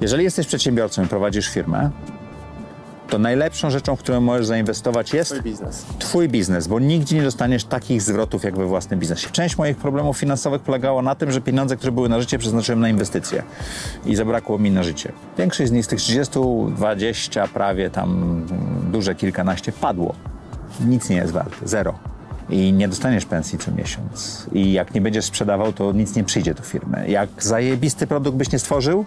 Jeżeli jesteś przedsiębiorcą i prowadzisz firmę, to najlepszą rzeczą, w którą możesz zainwestować jest Twój biznes. Twój biznes, bo nigdzie nie dostaniesz takich zwrotów jak we własnym biznesie. Część moich problemów finansowych polegało na tym, że pieniądze, które były na życie, przeznaczyłem na inwestycje i zabrakło mi na życie. Większość z nich, z tych 30, 20, prawie tam mm, duże kilkanaście, padło. Nic nie jest warte, zero. I nie dostaniesz pensji co miesiąc. I jak nie będziesz sprzedawał, to nic nie przyjdzie do firmy. Jak zajebisty produkt byś nie stworzył,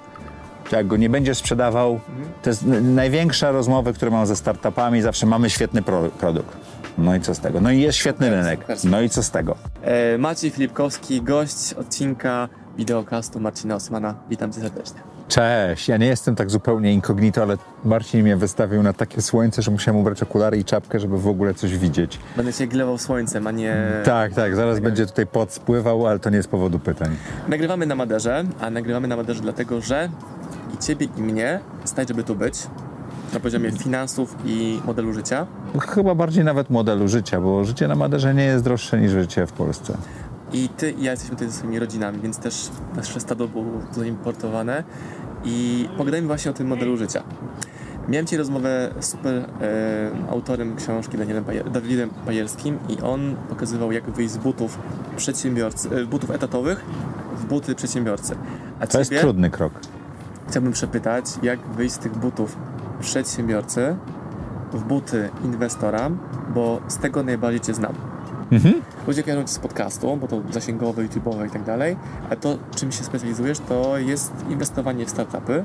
jak go nie będziesz sprzedawał, to jest największa rozmowa, które mam ze startupami, zawsze mamy świetny pro produkt. No i co z tego? No i jest świetny rynek. No i co z tego? E, Maciej Filipkowski, gość odcinka wideokastu Marcina Osmana. Witam cię serdecznie. Cześć, ja nie jestem tak zupełnie incognito, ale Marcin mnie wystawił na takie słońce, że musiałem ubrać okulary i czapkę, żeby w ogóle coś widzieć. Będę cię glewał słońcem, a nie... Tak, tak, zaraz będzie tutaj pot spływał, ale to nie z powodu pytań. Nagrywamy na Maderze, a nagrywamy na Maderze dlatego, że i ciebie i mnie stać, żeby tu być. Na poziomie finansów i modelu życia. Chyba bardziej nawet modelu życia, bo życie na Maderze nie jest droższe niż życie w Polsce. I ty i ja jesteśmy tutaj ze swoimi rodzinami, więc też nasze stado było zaimportowane. I pogadajmy właśnie o tym modelu życia. Miałem dzisiaj rozmowę z super e, autorem książki Danielem Pajer, Dawidem Pajerskim i on pokazywał, jak wyjść z butów przedsiębiorcy, e, butów etatowych w buty przedsiębiorcy. A To jest ciebie trudny krok. Chciałbym przepytać, jak wyjść z tych butów przedsiębiorcy w buty inwestora, bo z tego najbardziej cię znam. Ludzie kojarzą cię z podcastu, bo to zasięgowe, YouTube'owe i tak dalej, a to, czym się specjalizujesz, to jest inwestowanie w startupy.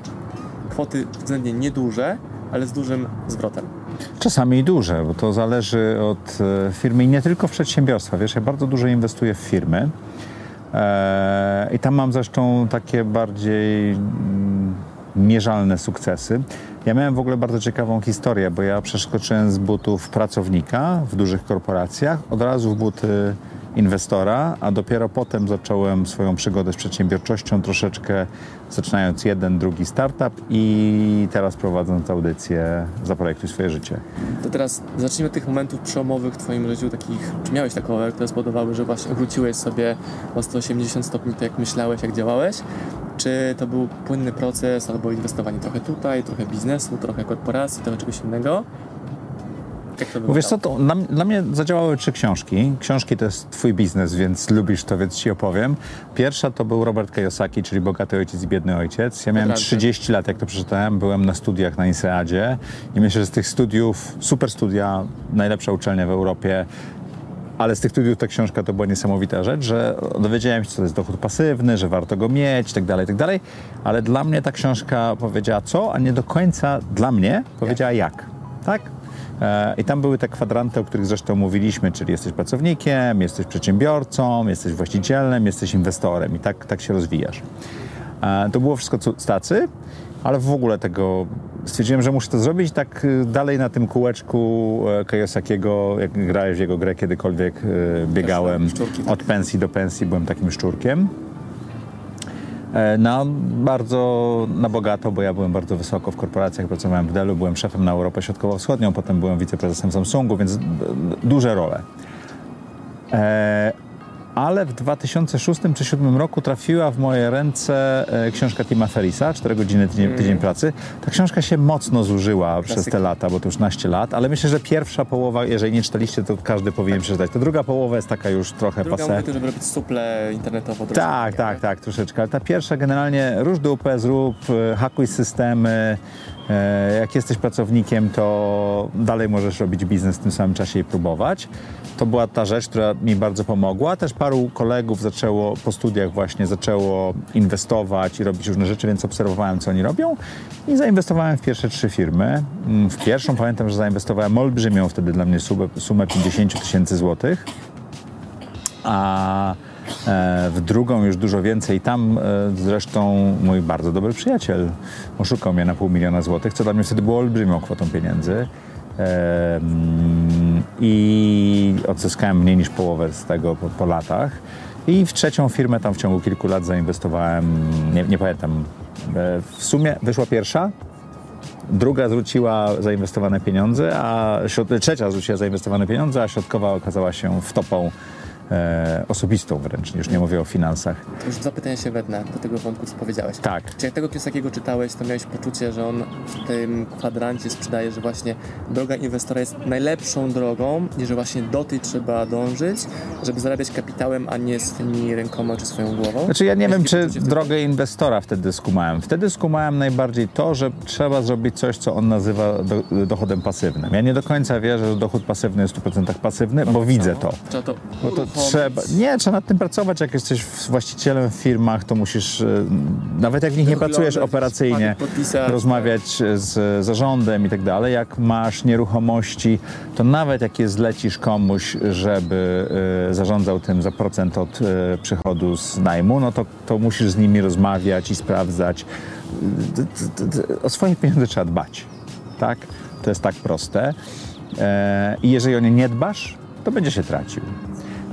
Kwoty względnie nieduże, ale z dużym zwrotem. Czasami i duże, bo to zależy od e, firmy i nie tylko w przedsiębiorstwa. Wiesz, ja bardzo dużo inwestuję w firmy i tam mam zresztą takie bardziej mm, mierzalne sukcesy. Ja miałem w ogóle bardzo ciekawą historię, bo ja przeskoczyłem z butów pracownika w dużych korporacjach od razu w buty inwestora, a dopiero potem zacząłem swoją przygodę z przedsiębiorczością troszeczkę zaczynając jeden, drugi startup i teraz prowadząc audycję Zaprojektuj swoje życie. To teraz zacznijmy od tych momentów przełomowych w Twoim życiu, takich, czy miałeś takowe, które spowodowały, że właśnie wróciłeś sobie o 180 stopni, tak jak myślałeś, jak działałeś? Czy to był płynny proces, albo inwestowanie trochę tutaj, trochę biznesu, trochę korporacji, trochę czegoś innego? Jak to Bo wiesz co, to dla, dla mnie zadziałały trzy książki. Książki to jest twój biznes, więc lubisz to, więc ci opowiem. Pierwsza to był Robert Kiyosaki, czyli Bogaty Ojciec i Biedny Ojciec. Ja miałem Naprawdę? 30 lat, jak to przeczytałem. Byłem na studiach na INSEADzie i myślę, że z tych studiów, super studia, najlepsza uczelnia w Europie, ale z tych studiów ta książka to była niesamowita rzecz, że dowiedziałem się, co to jest dochód pasywny, że warto go mieć, i tak dalej, i tak dalej. Ale dla mnie ta książka powiedziała co, a nie do końca dla mnie powiedziała jak. Tak? E, I tam były te kwadranty, o których zresztą mówiliśmy, czyli jesteś pracownikiem, jesteś przedsiębiorcą, jesteś właścicielem, jesteś inwestorem i tak, tak się rozwijasz. E, To było wszystko cu- tacy, ale w ogóle tego stwierdziłem, że muszę to zrobić tak y, dalej na tym kółeczku e, Kiyosakiego, jak grałeś w jego grę kiedykolwiek, e, biegałem tak. od pensji do pensji, byłem takim szczurkiem. E, Na bardzo na bogato, bo ja byłem bardzo wysoko w korporacjach, pracowałem w Dellu, byłem szefem na Europę Środkowo-Wschodnią, potem byłem wiceprezesem Samsungu, więc d- duże role. Ale w 2006 czy 2007 roku trafiła w moje ręce e, książka Tima Ferisa, 4 godziny tydzień, tydzień pracy. Ta książka się mocno zużyła przez te lata, bo to już naście lat, ale myślę, że pierwsza połowa, jeżeli nie czytaliście, to każdy powinien przeczytać. Ta druga połowa jest taka już trochę Druga mówię to, żeby robić suple internetowo. Tak, tak, tak, troszeczkę. Ale ta pierwsza generalnie róż dupę, zrób, e, hakuj systemy. E, Jak jesteś pracownikiem, to dalej możesz robić biznes w tym samym czasie i próbować. To była ta rzecz, która mi bardzo pomogła. Też paru kolegów zaczęło po studiach właśnie zaczęło inwestować i robić różne rzeczy, więc obserwowałem, co oni robią i zainwestowałem w pierwsze trzy firmy. Mm, W pierwszą pamiętam, że zainwestowałem olbrzymią wtedy dla mnie sumę, sumę 50 tysięcy złotych a w drugą już dużo więcej. Tam e, zresztą mój bardzo dobry przyjaciel oszukał mnie na pół miliona złotych, co dla mnie wtedy było olbrzymią kwotą pieniędzy. E, I odzyskałem mniej niż połowę z tego po, po latach. I w trzecią firmę tam w ciągu kilku lat zainwestowałem, nie, nie pamiętam, e, w sumie wyszła pierwsza, druga zwróciła zainwestowane pieniądze, a trzecia zwróciła zainwestowane pieniądze, a środkowa okazała się wtopą e, osobistą wręcz, już nie mówię o finansach. Już zapytania się wednę do tego wątku, co powiedziałeś. Tak. Czy jak tego Kiyosakiego czytałeś, to miałeś poczucie, że on w tym kwadrancie sprzedaje, że właśnie droga inwestora jest najlepszą drogą i że właśnie do tej trzeba dążyć, żeby zarabiać kapitałem, a nie swoimi rękoma czy swoją głową? Znaczy ja nie wiem, czy drogę inwestora wtedy skumałem. Wtedy skumałem najbardziej to, że trzeba zrobić coś, co on nazywa do, dochodem pasywnym. Ja nie do końca wierzę, że dochód pasywny jest w 100% pasywny, bo widzę to. Trzeba to Bo to. Trzeba. Nie, trzeba nad tym pracować. Jak jesteś właścicielem w firmach, to musisz, e, nawet jak w nich nie pracujesz operacyjnie, rozmawiać z zarządem i tak dalej. Jak masz nieruchomości, to nawet jak je zlecisz komuś, żeby e, zarządzał tym za procent od przychodu z najmu, no to, to musisz z nimi rozmawiać i sprawdzać. O swoje pieniądze trzeba dbać. Tak? To jest tak proste. E, I jeżeli o nie nie dbasz, to będzie się tracił.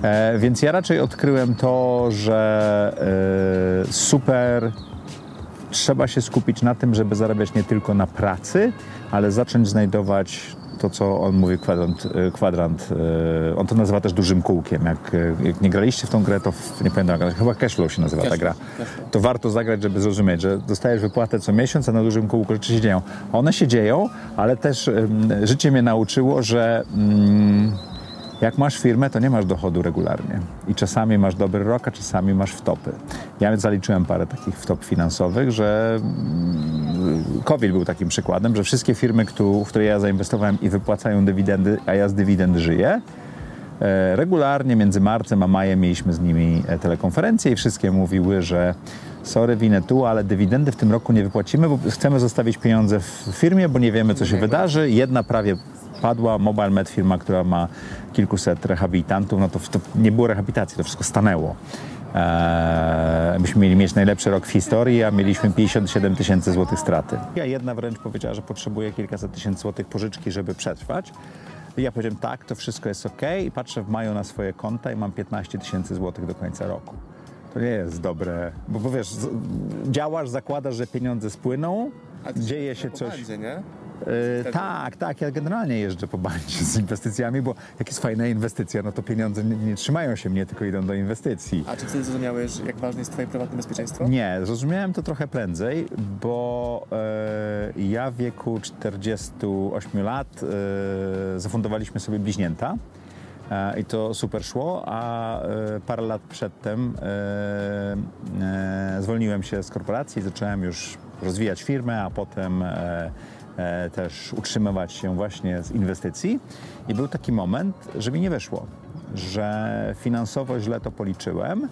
E, więc ja raczej odkryłem to, że e, super trzeba się skupić na tym, żeby zarabiać nie tylko na pracy, ale zacząć znajdować to, co on mówi, kwadrant, e, kwadrant e, on to nazywa też dużym kółkiem. Jak, e, jak nie graliście w tą grę, to w, nie pamiętam, chyba Cashflow się nazywa ta gra. Cashflow. To warto zagrać, żeby zrozumieć, że dostajesz wypłatę co miesiąc, a na dużym kółku rzeczy się dzieją. One się dzieją, ale też życie mnie nauczyło, że mm, jak masz firmę, to nie masz dochodu regularnie. I czasami masz dobry rok, a czasami masz wtopy. Ja zaliczyłem parę takich wtop finansowych, że mm, COVID był takim przykładem, że wszystkie firmy, w które ja zainwestowałem i wypłacają dywidendy, a ja z dywidend żyję, e, regularnie między marcem a majem mieliśmy z nimi e, telekonferencje i wszystkie mówiły, że sorry, winę tu, ale dywidendy w tym roku nie wypłacimy, bo chcemy zostawić pieniądze w firmie, bo nie wiemy, co się wydarzy. Jedna prawie padła, Mobile Med, firma, która ma kilkuset rehabilitantów, no to, to nie było rehabilitacji, to wszystko stanęło. Eee, myśmy mieli mieć najlepszy rok w historii, a mieliśmy 57 tysięcy złotych straty. Ja jedna wręcz powiedziała, że potrzebuje kilkaset tysięcy złotych pożyczki, żeby przetrwać. I ja powiedziałem tak, to wszystko jest ok i patrzę w maju na swoje konta i mam 15 tysięcy złotych do końca roku. To nie jest dobre, bo, bo wiesz, działasz, zakładasz, że pieniądze spłyną, dzieje się po coś. nie? Yy, tak, tak. Ja generalnie jeżdżę po bandzie z inwestycjami, bo jak jest fajna inwestycja, no to pieniądze nie, nie trzymają się mnie, tylko idą do inwestycji. A czy wtedy zrozumiałeś, jak ważne jest twoje prywatne bezpieczeństwo? Nie, zrozumiałem to trochę prędzej, bo e, ja w wieku 48 lat e, zafundowaliśmy sobie bliźnięta. E, I to super szło, a parę lat przedtem zwolniłem się z korporacji, zacząłem już rozwijać firmę, a potem też utrzymywać się właśnie z inwestycji. I był taki moment, że mi nie wyszło, że finansowo źle to policzyłem.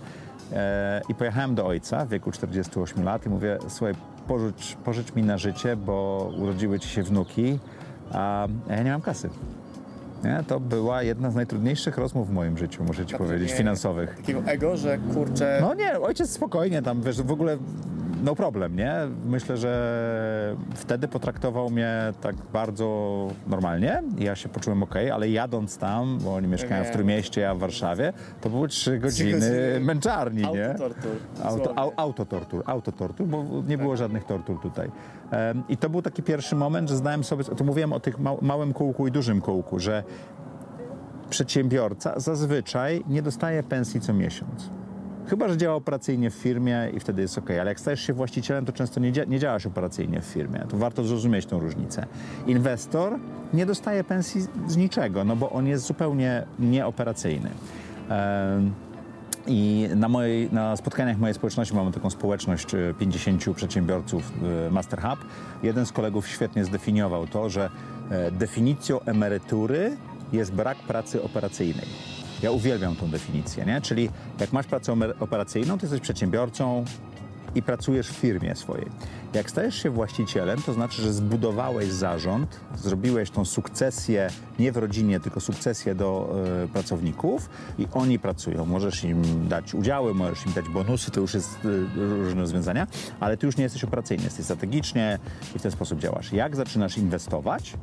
E, I pojechałem do ojca w wieku 48 lat i mówię, słuchaj, pożycz, pożycz mi na życie, bo urodziły ci się wnuki, a ja nie mam kasy. Nie? To była jedna z najtrudniejszych rozmów w moim życiu, muszę ci powiedzieć, finansowych. Takiego ego, że kurczę... No nie, ojciec spokojnie tam, wiesz, w ogóle no problem, nie? Myślę, że wtedy potraktował mnie tak bardzo normalnie. Ja się poczułem ok, ale jadąc tam, bo oni mieszkają w. Trójmieście, ja w Warszawie, to były trzy godziny męczarni, nie? Autotortur. Auto, au, autotortur, autotortur, bo nie było żadnych tortur tutaj. Em, I to był taki pierwszy moment, że zdałem sobie, to mówiłem o tych mał, małym kółku i dużym kółku, że przedsiębiorca zazwyczaj nie dostaje pensji co miesiąc. Chyba, że działa operacyjnie w firmie i wtedy jest ok, ale jak stajesz się właścicielem, to często nie, nie działasz operacyjnie w firmie. To warto zrozumieć tą różnicę. Inwestor nie dostaje pensji z- niczego, no bo on jest zupełnie nieoperacyjny. Em, i na, mojej, na spotkaniach mojej społeczności mamy taką społeczność e, 50 przedsiębiorców e, Master Hub. Jeden z kolegów świetnie zdefiniował to, że e, definicją emerytury jest brak pracy operacyjnej. Ja uwielbiam tą definicję, nie? Czyli jak masz pracę operacyjną, to jesteś przedsiębiorcą i pracujesz w firmie swojej. Jak stajesz się właścicielem, to znaczy, że zbudowałeś zarząd, zrobiłeś tą sukcesję nie w rodzinie, tylko sukcesję do e, pracowników i oni pracują. Możesz im dać udziały, możesz im dać bonusy, to już jest e, różne rozwiązania, ale ty już nie jesteś operacyjny, jesteś strategicznie i w ten sposób działasz. Jak zaczynasz inwestować,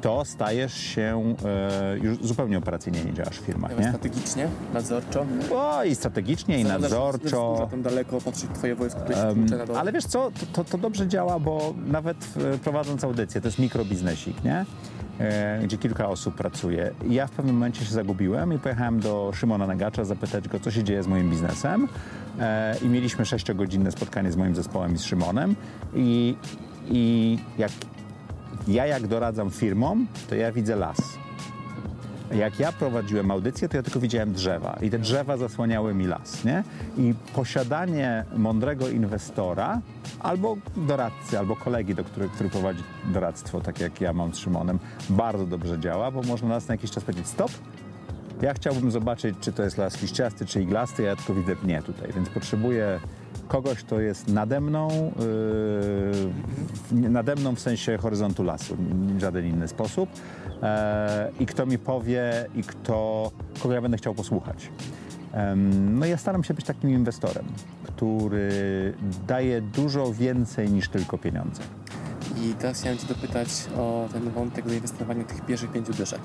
to stajesz się e, już zupełnie operacyjnie nie działasz w firmach, nie? strategicznie, nadzorczo. O, i strategicznie, i nadzorczo. Tam daleko patrzeć twoje wojsko, które się tłucze na dole. Ale wiesz co, to, to, to dobrze działa, bo nawet e, prowadząc audycję, to jest mikrobiznesik, nie? E, gdzie kilka osób pracuje. Ja w pewnym momencie się zagubiłem i pojechałem do Szymona Nagacza zapytać go, co się dzieje z moim biznesem. E, I mieliśmy sześciogodzinne spotkanie z moim zespołem i z Szymonem. I, i jak ja jak doradzam firmom, to ja widzę las. Jak ja prowadziłem audycję, to ja tylko widziałem drzewa i te drzewa zasłaniały mi las, nie? I posiadanie mądrego inwestora albo doradcy, albo kolegi, do który, który prowadzi doradztwo, tak jak ja mam z Szymonem, bardzo dobrze działa, bo można nas na jakiś czas powiedzieć stop, ja chciałbym zobaczyć, czy to jest las liściasty, czy iglasty, ja tylko widzę pnie tutaj, więc potrzebuję kogoś, kto jest nade mną, yy, nade mną w sensie horyzontu lasu, w żaden inny sposób e, i kto mi powie i kto, kogo ja będę chciał posłuchać. No ja staram się być takim inwestorem, który daje dużo więcej niż tylko pieniądze. I teraz chciałem Cię dopytać o ten wątek zainwestowania tych pierwszych pięciu dyszek.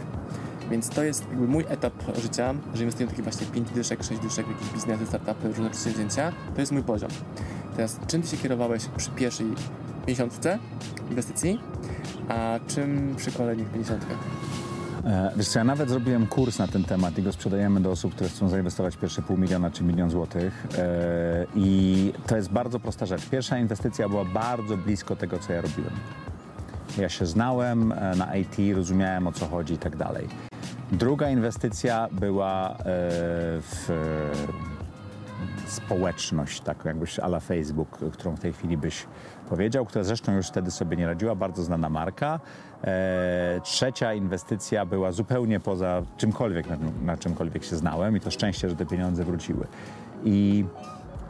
Więc to jest jakby mój etap życia, że inwestuję w takie właśnie pięć dyszek, sześć dyszek w jakieś biznesy, startupy, różne przedsięwzięcia. To jest mój poziom. Teraz, czym Ty się kierowałeś przy pierwszej pięćdziesiątce inwestycji, a czym przy kolejnych pięćdziesiątkach? E, Wiesz co, ja nawet zrobiłem kurs na ten temat i go sprzedajemy do osób, które chcą zainwestować pierwsze pół miliona czy milion złotych. E, I to jest bardzo prosta rzecz. Pierwsza inwestycja była bardzo blisko tego, co ja robiłem. Ja się znałem e, na IT, rozumiałem o co chodzi i tak dalej. Druga inwestycja była e, w e, społeczność, tak jakbyś ala Facebook, którą w tej chwili byś powiedział, która zresztą już wtedy sobie nie radziła, bardzo znana marka. E, trzecia inwestycja była zupełnie poza czymkolwiek, na, na czymkolwiek się znałem i to szczęście, że te pieniądze wróciły. I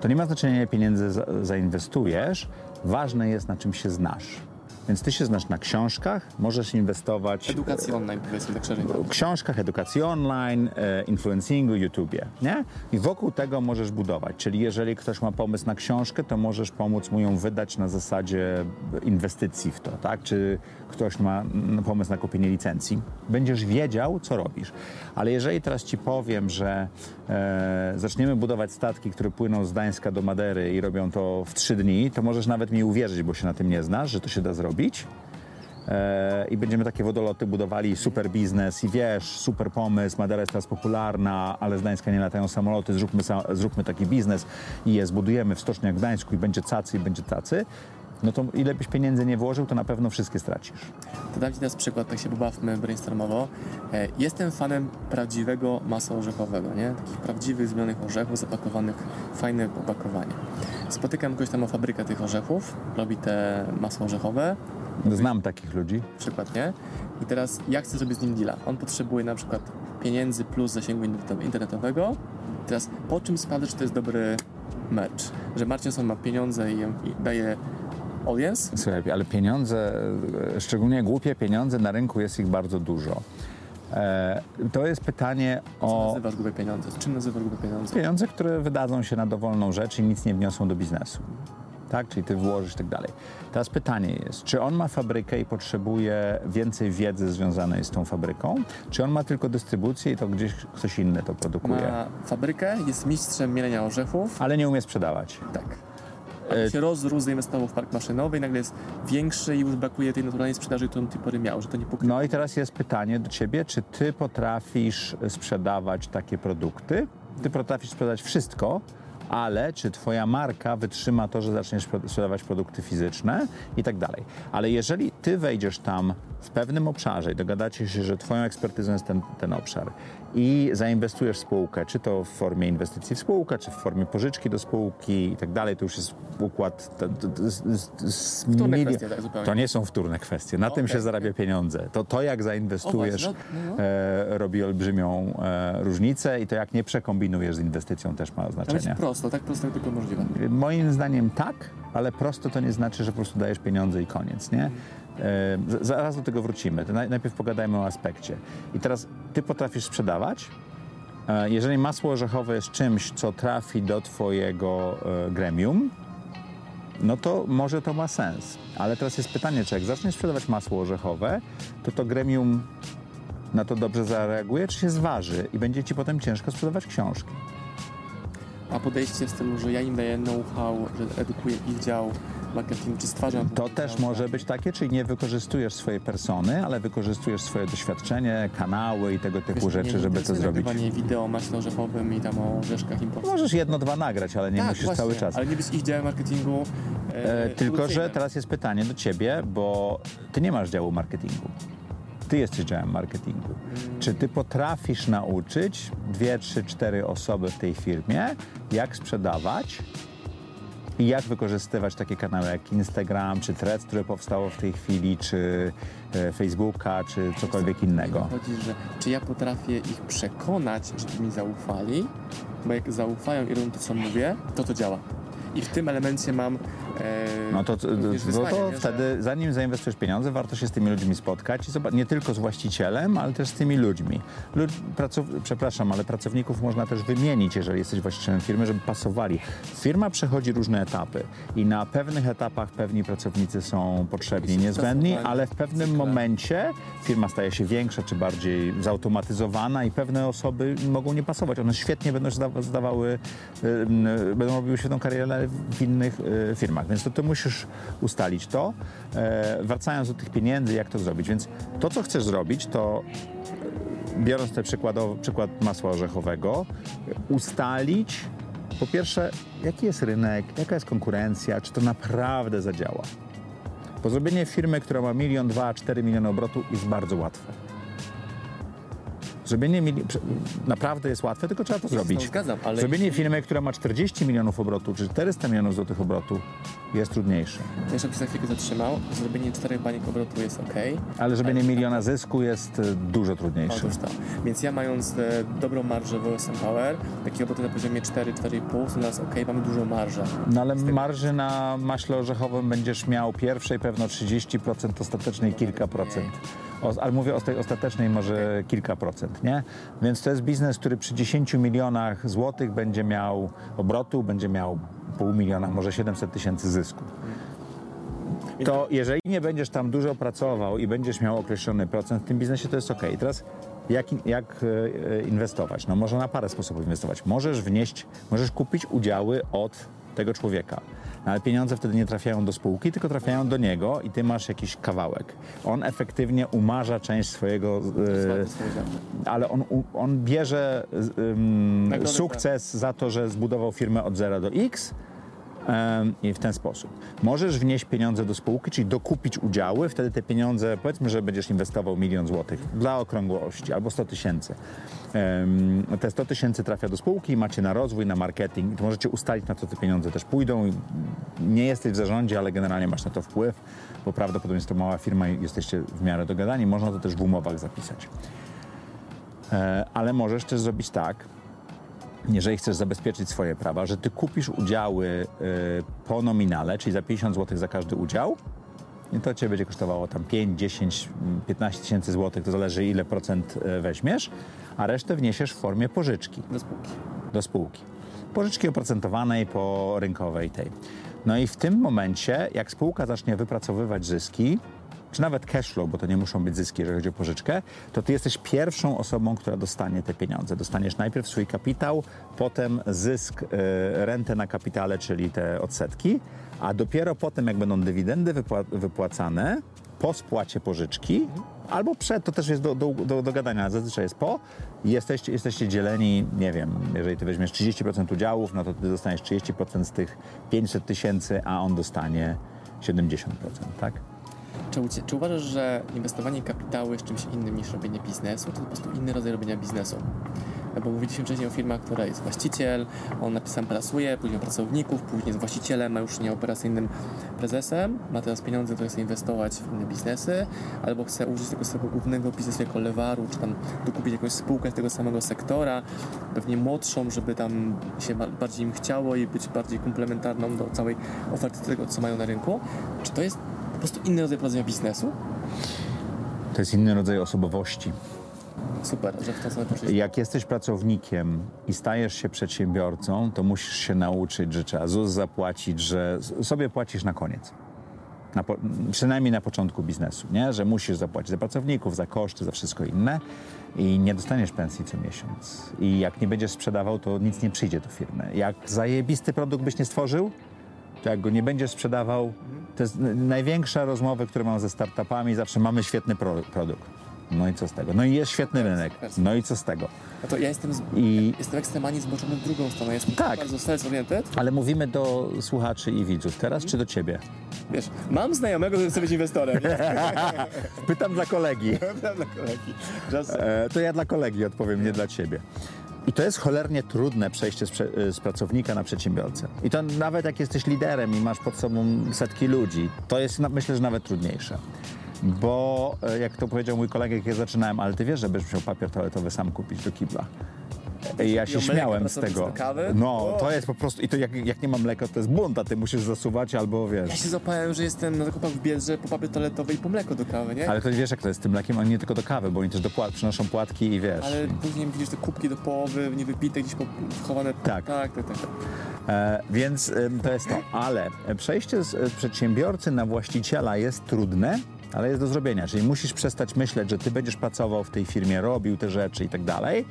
to nie ma znaczenia, ile pieniędzy za, zainwestujesz, ważne jest, na czym się znasz. Więc ty się znasz na książkach, możesz inwestować Edukacji online, powiedzmy tak szerzej. w książkach, edukacji online, e, influencingu, YouTubie, nie? I wokół tego możesz budować. Czyli jeżeli ktoś ma pomysł na książkę, to możesz pomóc mu ją wydać na zasadzie inwestycji w to, tak? Czy ktoś ma pomysł na kupienie licencji. Będziesz wiedział, co robisz. Ale jeżeli teraz ci powiem, że e, zaczniemy budować statki, które płyną z Gdańska do Madery i robią to w trzy dni, to możesz nawet mi uwierzyć, bo się na tym nie znasz, że to się da zrobić. E, i będziemy takie wodoloty budowali, super biznes i wiesz, super pomysł, Madera jest teraz popularna, ale z Gdańska nie latają samoloty, zróbmy, zróbmy taki biznes i je zbudujemy w stoczni jak w Gdańsku i będzie cacy i będzie tacy, no to ile byś pieniędzy nie włożył, to na pewno wszystkie stracisz. To dam Ci teraz przykład, tak się pobawmy brainstormowo. E, Jestem fanem prawdziwego masła orzechowego, nie? Takich prawdziwych zmienionych orzechów zapakowanych w fajne opakowanie. Spotykam kogoś tam o fabrykę tych orzechów, robi te masło orzechowe, Znam takich ludzi. przykład, nie? I teraz ja chcę zrobić z nim deala. On potrzebuje na przykład pieniędzy plus zasięgu interneto- internetowego. Teraz po czym sprawdzę, czy to jest dobry mecz? Że Marcinson ma pieniądze i daje audience, Słuchaj, ale pieniądze, e, szczególnie głupie pieniądze, na rynku jest ich bardzo dużo. E, to jest pytanie co o nazywasz grube pieniądze? Czym nazywasz grube pieniądze? pieniądze, które wydadzą się na dowolną rzecz i nic nie wniosą do biznesu. Tak, czyli ty włożysz i tak dalej. Teraz pytanie jest, czy on ma fabrykę i potrzebuje więcej wiedzy związanej z tą fabryką, czy on ma tylko dystrybucję i to gdzieś ktoś inny to produkuje, Ma fabrykę, jest mistrzem mielenia orzechów. ale nie umie sprzedawać. Tak. E, Ale się rozrósł, zainwestował w park maszynowy i nagle jest większy i już brakuje tej naturalnej sprzedaży, którą do tej pory miał, że to nie pokrywa. No i teraz jest pytanie do ciebie, czy ty potrafisz sprzedawać takie produkty? Ty potrafisz sprzedać wszystko, ale czy twoja marka wytrzyma to, że zaczniesz sprzedawać produkty fizyczne i tak dalej. Ale jeżeli ty wejdziesz tam w pewnym obszarze i dogadacie się, że twoją ekspertyzą jest ten, ten obszar i zainwestujesz w spółkę, czy to w formie inwestycji w spółkę, czy w formie pożyczki do spółki i tak dalej, to już jest układ... To, to, to, Wtórne kwestie, tak zupełnie. To nie są wtórne kwestie. Na tym się zarabia pieniądze. To, to jak zainwestujesz, O, no, no. e, robi olbrzymią e, różnicę i to jak nie przekombinujesz z inwestycją też ma Ale jest znaczenie. prosto, tak prosto jak tylko możliwe. Moim zdaniem tak, ale prosto to nie znaczy, że po prostu dajesz pieniądze i koniec, nie? E, zaraz do tego wrócimy. Najpierw pogadajmy o aspekcie. I teraz ty potrafisz sprzedawać. E, jeżeli masło orzechowe jest czymś, co trafi do twojego e, gremium, no to może to ma sens. Ale teraz jest pytanie, czy jak zaczniesz sprzedawać masło orzechowe, to to gremium na to dobrze zareaguje, czy się zważy i będzie ci potem ciężko sprzedawać książki. A podejście w stylu, że ja im daję know-how, że edukuję ich dział marketing, czy stwarzam... To też może być takie, czyli nie wykorzystujesz swojej persony, ale wykorzystujesz swoje doświadczenie, kanały i tego typu Wiesz, rzeczy, nie, żeby nie to zrobić. nagrywanie wideo maśle orzechowym i tam o orzeszkach importowych. Możesz jedno, dwa nagrać, ale nie tak, musisz właśnie, cały czas. ale nie być ich działem marketingu e, E, tylko, że teraz jest pytanie do ciebie, bo ty nie masz działu marketingu. Ty jesteś działem marketingu. Czy ty potrafisz nauczyć dwie, trzy, cztery osoby w tej firmie, jak sprzedawać i jak wykorzystywać takie kanały jak Instagram, czy Threads, które powstało w tej chwili, czy e, Facebooka, czy cokolwiek innego? Chodzi, że czy ja potrafię ich przekonać, żeby mi zaufali, bo jak zaufają i robią to, co mówię, to to działa. I w tym elemencie mam No to, to, wtedy, zanim zainwestujesz pieniądze, warto się z tymi ludźmi spotkać i zobacz, nie tylko z właścicielem, ale też z tymi ludźmi. Lud, pracow, przepraszam, ale pracowników można też wymienić, jeżeli jesteś właścicielem firmy, żeby pasowali. Firma przechodzi różne etapy i na pewnych etapach pewni pracownicy są potrzebni, niezbędni, ale w pewnym momencie firma staje się większa czy bardziej zautomatyzowana i pewne osoby mogą nie pasować. One świetnie będą zda- zdawały, będą robiły świetną karierę w innych y, firmach, więc to ty musisz ustalić to. E, wracając do tych pieniędzy, jak to zrobić. Więc to, co chcesz zrobić, to biorąc ten przykład masła orzechowego, ustalić po pierwsze, jaki jest rynek, jaka jest konkurencja, czy to naprawdę zadziała. Bo zrobienie firmy, która ma milion, dwa, cztery miliony obrotu jest bardzo łatwe. Zrobienie naprawdę jest łatwe, tylko trzeba to zrobić. zgadzam, ale Zrobienie firmy, która ma 40 milionów obrotu, czy 400 milionów złotych obrotu jest trudniejsze. Jeszcze się za chwilkę zatrzymał. Zrobienie czterech baniek obrotu jest ok. Ale zrobienie miliona zysku jest e, dużo trudniejsze. Otóż to. Więc ja mając e, dobrą marżę w OSM Power, takie obroty na poziomie 4-4,5, to teraz ok, mamy dużą marżę. No ale marży na maśle orzechowym będziesz miał pierwszej pewno 30%, ostatecznej kilka procent. O, ale mówię o tej ostatecznej może kilka procent, nie? Więc to jest biznes, który przy 10 milionach złotych będzie miał obrotu, będzie miał pół miliona, może 700 tysięcy zysku. To jeżeli nie będziesz tam dużo pracował i będziesz miał określony procent w tym biznesie, to jest ok. I teraz jak, jak e, e, inwestować? No może na parę sposobów inwestować. Możesz wnieść, możesz kupić udziały od tego człowieka. No, Ale pieniądze wtedy nie trafiają do spółki, tylko trafiają do niego i ty masz jakiś kawałek. On efektywnie umarza część swojego, e, ale on, on bierze Nagrodę, sukces za to, że zbudował firmę od 0 do X w ten sposób. Możesz wnieść pieniądze do spółki, czyli dokupić udziały, wtedy te pieniądze, powiedzmy, że będziesz inwestował milion złotych dla okrągłości albo 100 tysięcy. Te 100 tysięcy trafia do spółki, macie na rozwój, na marketing i możecie ustalić, na co te pieniądze też pójdą. Nie jesteś w zarządzie, ale generalnie masz na to wpływ, bo prawdopodobnie jest to mała firma i jesteście w miarę dogadani. Można to też w umowach zapisać. E, Ale możesz też zrobić tak, jeżeli chcesz zabezpieczyć swoje prawa, że ty kupisz udziały y, po nominale, czyli za 50 zł za każdy udział, i to cię będzie kosztowało tam 5, 10, mm, 15 tysięcy złotych, to zależy ile procent y, weźmiesz, a resztę wniesiesz w formie pożyczki do spółki. do spółki. Pożyczki oprocentowanej po rynkowej tej. No i w tym momencie, jak spółka zacznie wypracowywać zyski, czy nawet cash flow, bo to nie muszą być zyski, jeżeli chodzi o pożyczkę, to ty jesteś pierwszą osobą, która dostanie te pieniądze. Dostaniesz najpierw swój kapitał, potem zysk, y, rentę na kapitale, czyli te odsetki, a dopiero potem, jak będą dywidendy wypła- wypłacane, po spłacie pożyczki, albo przed, to też jest do, do, do, do gadania, zazwyczaj jest po, jesteście, jesteście dzieleni, nie wiem, jeżeli ty weźmiesz 30% udziałów, no to ty dostaniesz 30% z tych 500 tysięcy, a on dostanie 70%, tak? Czy, czy uważasz, że inwestowanie kapitału jest czymś innym niż robienie biznesu? To po prostu inny rodzaj robienia biznesu? No Bo mówiliśmy wcześniej o firmach, która jest właściciel, on napisem pracuje, później ma pracowników, później jest właścicielem, a już nie operacyjnym prezesem, ma teraz pieniądze, które chce inwestować w inne biznesy, albo chce użyć tego swojego głównego biznesu jako lewaru, czy tam dokupić jakąś spółkę z tego samego sektora, pewnie młodszą, żeby tam się ba- bardziej im chciało i być bardziej komplementarną do całej oferty tego, co mają na rynku. Czy to jest prostu inny rodzaj prowadzenia biznesu? To jest inny rodzaj osobowości. Super, że w to sobie poszliśmy. Jak jesteś pracownikiem i stajesz się przedsiębiorcą, to musisz się nauczyć, że trzeba ZUS zapłacić, że sobie płacisz na koniec. Na po, przynajmniej na początku biznesu, nie? że musisz zapłacić za pracowników, za koszty, za wszystko inne i nie dostaniesz pensji co miesiąc. I jak nie będziesz sprzedawał, to nic nie przyjdzie do firmy. Jak zajebisty produkt byś nie stworzył, to jak go nie będziesz sprzedawał, to jest największa rozmowa, które mam ze startupami, zawsze mamy świetny pro, produkt. No i co z tego? No i jest świetny rynek. No i co z tego? No to ja jestem, z... I- jestem ekstremalnie zboczony w drugą stronę. Jestem Tak. bardzo self-oriented. Ale mówimy do słuchaczy i widzów teraz, czy do ciebie? Wiesz, mam znajomego, który chce być inwestorem. Pytam dla kolegi. Dla kolegi. E, to ja dla kolegi odpowiem, nie dla ciebie. I to jest cholernie trudne przejście z, z pracownika na przedsiębiorcę. I to nawet jak jesteś liderem i masz pod sobą setki ludzi, to jest myślę, że nawet trudniejsze. Bo e, jak to powiedział mój kolega, jak ja zaczynałem, ale ty wiesz, że będziesz musiał papier toaletowy sam kupić do kibla. I ja się śmiałem z tego. No, to jest po prostu, i to jak, jak nie mam mleka, to jest bunt, a ty musisz zasuwać albo wiesz. Ja się zapałem, że jestem na zakupach w Biedrze po papier toaletowy i po mleko do kawy, nie? Ale to wiesz, jak to jest z tym mlekiem, oni nie tylko do kawy, bo oni też do płat, przynoszą płatki i wiesz. Ale później widzisz te kubki do połowy, niewypite, gdzieś chowane. Tak. Tak, tak, tak. tak. E, więc em, to jest to. Ale przejście z e, przedsiębiorcy na właściciela jest trudne, ale jest do zrobienia. Czyli musisz przestać myśleć, że ty będziesz pracował w tej firmie, robił te rzeczy i tak dalej.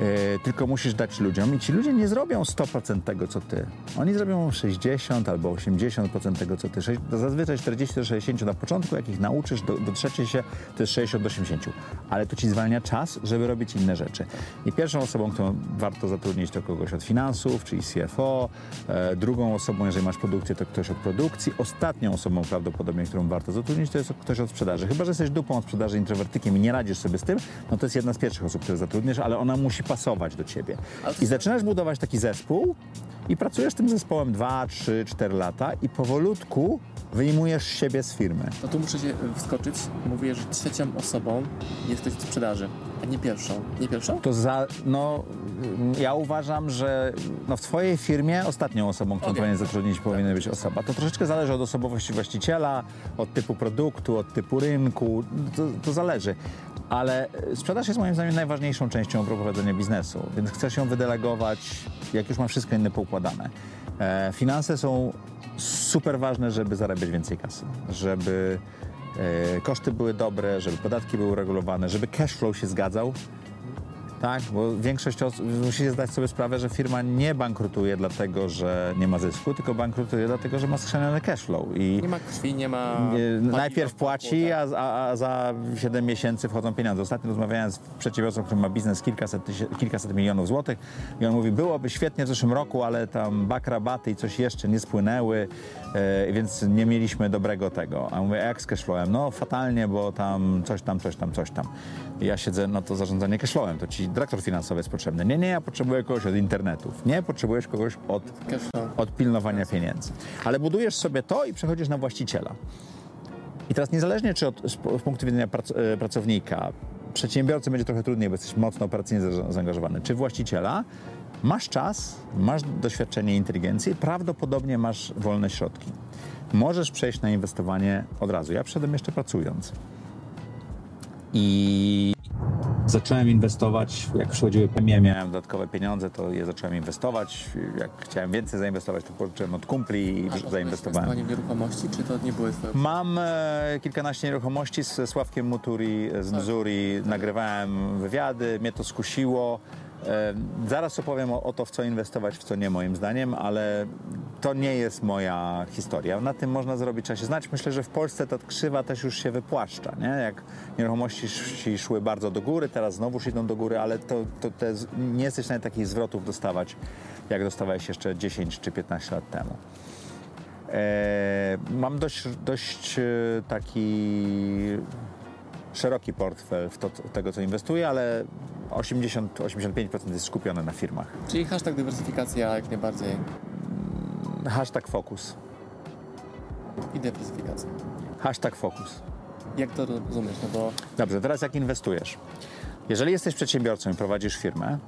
E, tylko musisz dać ludziom i ci ludzie nie zrobią 100% tego, co ty. Oni zrobią 60 albo 80% tego, co ty. Zazwyczaj 40 do 60 na początku, jak ich nauczysz, do, dotrzecie się, to jest 60 do 80. Ale to ci zwalnia czas, żeby robić inne rzeczy. I pierwszą osobą, którą warto zatrudnić, to kogoś od finansów, czyli CFO. E, drugą osobą, jeżeli masz produkcję, to ktoś od produkcji. Ostatnią osobą prawdopodobnie, którą warto zatrudnić, to jest ktoś od sprzedaży. Chyba, że jesteś dupą od sprzedaży, introwertykiem i nie radzisz sobie z tym, no to jest jedna z pierwszych osób, które zatrudnisz, ale ona musi pasować do ciebie. I zaczynasz budować taki zespół i pracujesz tym zespołem 2, 3, 4 lata i powolutku wyjmujesz siebie z firmy. No tu muszę się wskoczyć. Mówię, że trzecią osobą jesteś w sprzedaży, a nie pierwszą. Nie pierwszą? To za, no, ja uważam, że no, w twojej firmie ostatnią osobą, którą Okej. powinien zatrudnić, powinna być osoba. To troszeczkę zależy od osobowości właściciela, od typu produktu, od typu rynku, to, to zależy. Ale e, sprzedaż jest moim zdaniem najważniejszą częścią prowadzenia biznesu, więc chcesz ją wydelegować, jak już ma wszystko inne poukładane. E, finanse są super ważne, żeby zarabiać więcej kasy, żeby e, koszty były dobre, żeby podatki były uregulowane, żeby cash flow się zgadzał. Tak, bo większość osób musi zdać sobie sprawę, że firma nie bankrutuje dlatego, że nie ma zysku, tylko bankrutuje dlatego, że ma skrzeniony cash flow. I Nie ma krwi, nie ma. paliwa najpierw płaci, tak. a, a, a za 7 miesięcy wchodzą pieniądze. Ostatnio rozmawiałem z przedsiębiorcą, który ma biznes kilkaset, kilkaset milionów złotych i on mówi, byłoby świetnie w zeszłym roku, ale tam bak rabaty i coś jeszcze nie spłynęły, więc nie mieliśmy dobrego tego. A mówię, jak z cashflowem? No fatalnie, bo tam coś tam, coś tam, coś tam. I ja siedzę, no to zarządzanie cashflowem, to ci dyrektor finansowy jest potrzebny. Nie, nie, ja potrzebuję kogoś od internetów. Nie, potrzebujesz kogoś od od pilnowania pieniędzy. Ale budujesz sobie to i przechodzisz na właściciela. I teraz niezależnie czy od, z, z punktu widzenia prac, e, pracownika, przedsiębiorcy będzie trochę trudniej, bo jesteś mocno operacyjnie za, zaangażowany, czy właściciela, masz czas, masz doświadczenie i inteligencję, prawdopodobnie masz wolne środki. Możesz przejść na inwestowanie od razu. Ja przeszedłem jeszcze pracując. I zacząłem inwestować, jak przychodziły premie, miałem dodatkowe pieniądze, to je zacząłem inwestować. Jak chciałem więcej zainwestować, to pożyczyłem od kumpli i A to zainwestowałem. w nieruchomości, czy to nie były twoje... Mam e, kilkanaście nieruchomości z Sławkiem Muturi z Missouri. Nagrywałem wywiady, mnie to skusiło. Zaraz opowiem o, o to, w co inwestować, w co nie moim zdaniem, ale to nie jest moja historia. Na tym można zrobić, trzeba się znać. Myślę, że w Polsce ta krzywa też już się wypłaszcza. Nie? Jak nieruchomości sz- szły bardzo do góry, teraz znowuż idą do góry, ale to, to nie jesteś w takich zwrotów dostawać, jak dostawałeś jeszcze 10 czy 15 lat temu. E, mam dość, dość e, taki szeroki portfel w to, tego, co inwestuję, ale 80-85% jest skupione na firmach. Czyli hashtag dywersyfikacja jak najbardziej Hashtag fokus. i dywersyfikacja. Hashtag fokus. Jak to rozumiesz? No bo Dobrze, teraz jak inwestujesz? Jeżeli jesteś przedsiębiorcą i prowadzisz firmę,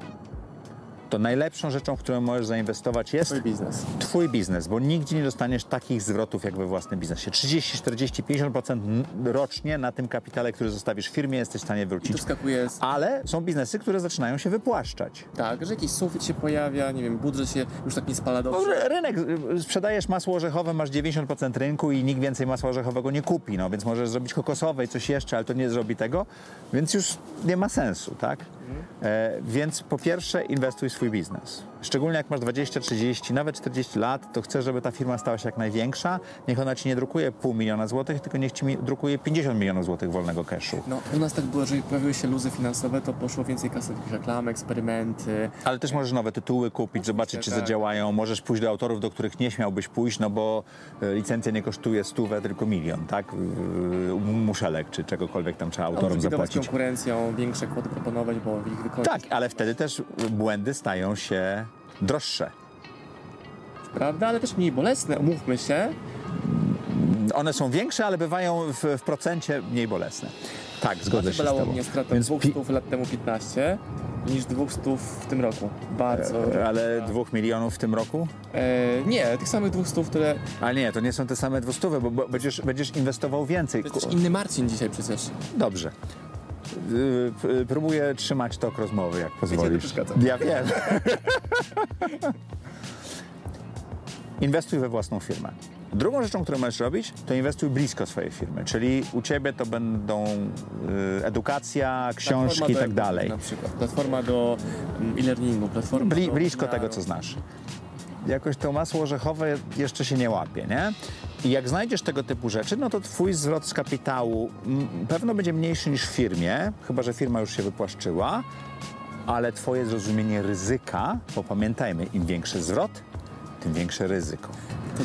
to najlepszą rzeczą, w którą możesz zainwestować jest Twój biznes. Twój biznes, bo nigdzie nie dostaniesz takich zwrotów jak we własnym biznesie. 30, 40, 50% rocznie na tym kapitale, który zostawisz w firmie, jesteś w stanie wrócić. z... Ale są biznesy, które zaczynają się wypłaszczać. tak, że jakiś sufit się pojawia, nie wiem, budżet się już tak nie spala dobrze. ry- rynek, y, sprzedajesz masło orzechowe, masz 90% rynku i nikt więcej masła orzechowego nie kupi, no więc możesz zrobić kokosowe i coś jeszcze, ale to nie zrobi tego, więc już nie ma sensu, tak? E, więc po pierwsze inwestuj w swój biznes. Szczególnie jak masz 20, 30, nawet 40 lat, to chcesz, żeby ta firma stała się jak największa. Niech ona ci nie drukuje pół miliona złotych, tylko niech ci mi drukuje 50 milionów złotych wolnego cashu. No, u nas tak było, że jak pojawiły się luzy finansowe, to poszło więcej kasy w reklamy, eksperymenty. Ale też możesz nowe tytuły kupić, zobaczyć, czy tak. zadziałają. Możesz pójść do autorów, do których nie śmiałbyś pójść, no bo e, licencja nie kosztuje stówę, tylko milion, tak? Muszelek, czy czegokolwiek tam trzeba A autorom bidować zapłacić. konkurencją, większe kwoty proponować, bo ich wykończyć. Tak, ale wtedy też błędy stają się droższe. Prawda? Ale też mniej bolesne, umówmy się. One są większe, ale bywają w, w procencie mniej bolesne. Tak, zgodzę Bardziej się z bolało tobą. mnie stratę Więc 200 pi- lat temu 15 niż 200 w tym roku. Bardzo. E, Ale dwóch milionów w tym roku? E, nie, tych samych 200, które... Ale nie, to nie są te same dwustówy, bo, bo będziesz, będziesz inwestował więcej. To jest inny Marcin dzisiaj przecież. Dobrze. Y, Próbuję trzymać tok rozmowy, jak pozwolisz. Ja wiem. Inwestuj we własną firmę. Drugą rzeczą, którą możesz robić, to inwestuj blisko swojej firmy, czyli u ciebie to będą y, edukacja, książki i do tak dalej. Na przykład. Platforma do mm, e-learningu, platforma Bli, do blisko webinaru. tego, co znasz. Jakoś to masło orzechowe jeszcze się nie łapie, nie? I jak znajdziesz tego typu rzeczy, no to twój zwrot z kapitału pewno będzie mniejszy niż w firmie, chyba że firma już się wypłaszczyła, ale twoje zrozumienie ryzyka, bo pamiętajmy, im większy zwrot, tym większe ryzyko. To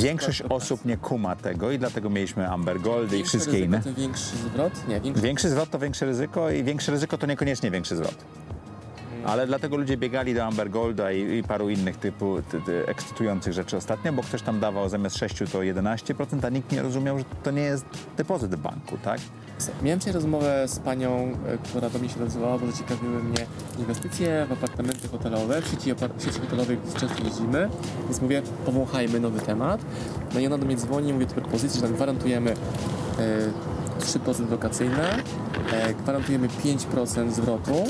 Większość osób nie kuma tego i dlatego mieliśmy Amber Gold i wszystkie ryzyko, inne. Tym większy zwrot? Nie, większy. Większy zwrot to większe ryzyko i większe ryzyko to niekoniecznie większy zwrot. Ale dlatego ludzie biegali do Amber Golda i, i paru innych typu ty, ty, ekscytujących rzeczy ostatnio, bo ktoś tam dawał zamiast 6 to 11%, a nikt nie rozumiał, że to nie jest depozyt w banku, tak? Miałem dzisiaj rozmowę z panią, e, która do mnie się odezwała, bo zaciekawiły mnie inwestycje w apartamenty hotelowe. W sieci, w sieci hotelowej często jeździmy, więc mówię, powąchajmy nowy temat. No i ona do mnie dzwoni i mówi propozycji, że tam gwarantujemy e, 3% lokacyjne, e, gwarantujemy 5% zwrotu,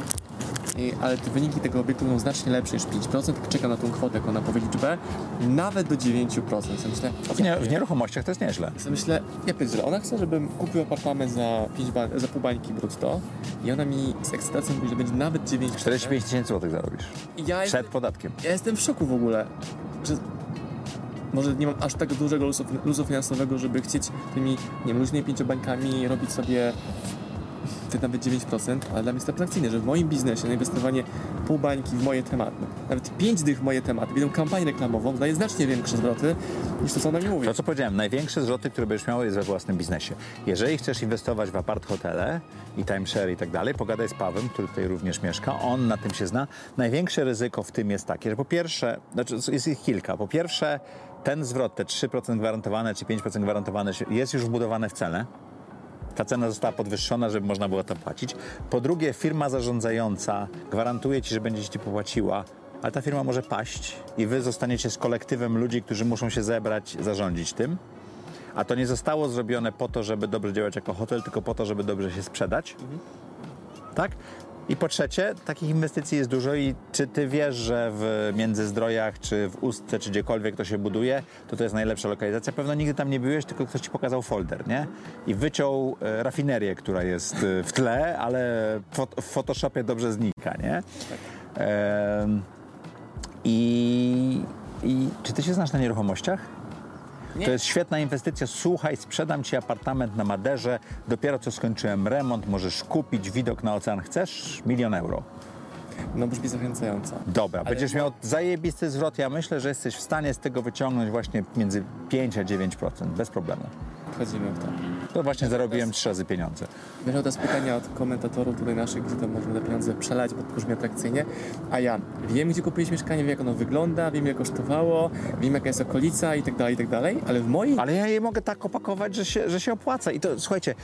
ale te wyniki tego obiektu będą znacznie lepsze niż 5%. Czeka na tą kwotę, jak ona powie liczbę, nawet do 9%. Ja myślę, W, nie, w nieruchomościach to jest nieźle. ja myślę, ja pierdzielę, ona chce, żebym kupił apartament za, 5 ba- za pół bańki brutto i ona mi z ekscytacją mówi, że będzie nawet 9 45 tysięcy złotych zarobisz. Ja, Przed jestem, podatkiem. ja jestem w szoku w ogóle, że może nie mam aż tak dużego luzu, luzu finansowego, żeby chcieć tymi, nie wiem, luźnymi pięciobańkami robić sobie te nawet 9%, ale dla mnie jest to atrakcyjne, że w moim biznesie na inwestowanie pół bańki w moje tematy, nawet 5 dych w moje tematy, widzą kampanię reklamową, daje znacznie większe zwroty niż to, co ona mi mówi. To, co powiedziałem, największe zwroty, które będziesz miał, jest we własnym biznesie. Jeżeli chcesz inwestować w apart hotele i timeshare i tak dalej, pogadaj z Pawem, który tutaj również mieszka, on na tym się zna. Największe ryzyko w tym jest takie, że po pierwsze, znaczy jest ich kilka. Po pierwsze, ten zwrot, te 3% gwarantowane czy 5% gwarantowane jest już wbudowane w cenę. Ta cena została podwyższona, żeby można było to płacić. Po drugie, firma zarządzająca gwarantuje ci, że będzie ci popłaciła, ale ta firma może paść i wy zostaniecie z kolektywem ludzi, którzy muszą się zebrać, zarządzić tym. A to nie zostało zrobione po to, żeby dobrze działać jako hotel, tylko po to, żeby dobrze się sprzedać. Tak? I po trzecie, takich inwestycji jest dużo i czy ty wiesz, że w Międzyzdrojach, czy w Ustce, czy gdziekolwiek to się buduje, to to jest najlepsza lokalizacja. Pewno nigdy tam nie byłeś, tylko ktoś ci pokazał folder, nie? I wyciął e, rafinerię, która jest e, w tle, ale w Photoshopie dobrze znika, nie? Em, i, I czy ty się znasz na nieruchomościach? Nie. To jest świetna inwestycja. Słuchaj, sprzedam ci apartament na Maderze. Dopiero co skończyłem remont, możesz kupić widok na ocean. Chcesz? Milion euro. No brzmi zachęcająco. Dobra, będziesz miał zajebisty zwrot. Ja myślę, że jesteś w stanie z tego wyciągnąć właśnie między 5 a 9%, bez problemu. Wchodzimy w to. To właśnie zarobiłem trzy razy pieniądze. Miałem teraz pytania od komentatorów tutaj naszych, gdzie tam można te pieniądze przelać, bo to brzmi atrakcyjnie. A ja wiem, gdzie kupiłeś mieszkanie, wiem, jak ono wygląda, wiem, ile kosztowało, wiem, jaka jest okolica i tak dalej, i tak dalej, ale w mojej... Ale ja je mogę tak opakować, że się, że się opłaca. I to słuchajcie,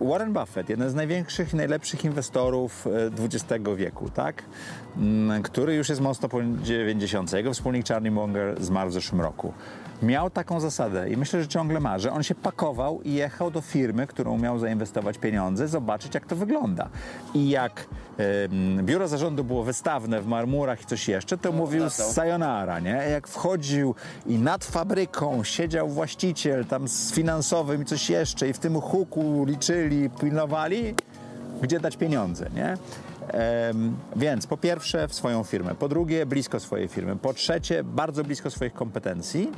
e, Warren Buffett, jeden z największych i najlepszych inwestorów XX wieku, tak? Mm, Który już jest mocno po 90. Jego wspólnik Charlie Munger zmarł w zeszłym roku. Miał taką zasadę i myślę, że ciągle ma, że on się pakował i jechał do firmy, którą miał zainwestować pieniądze, zobaczyć jak to wygląda. I jak em, biuro zarządu było wystawne w marmurach i coś jeszcze, to mówił wracał. sayonara, nie? Jak wchodził i nad fabryką siedział właściciel tam z finansowym i coś jeszcze i w tym huku liczyli, pilnowali, gdzie dać pieniądze, nie? Więc po pierwsze w swoją firmę, po drugie blisko swojej firmy, po trzecie bardzo blisko swoich kompetencji,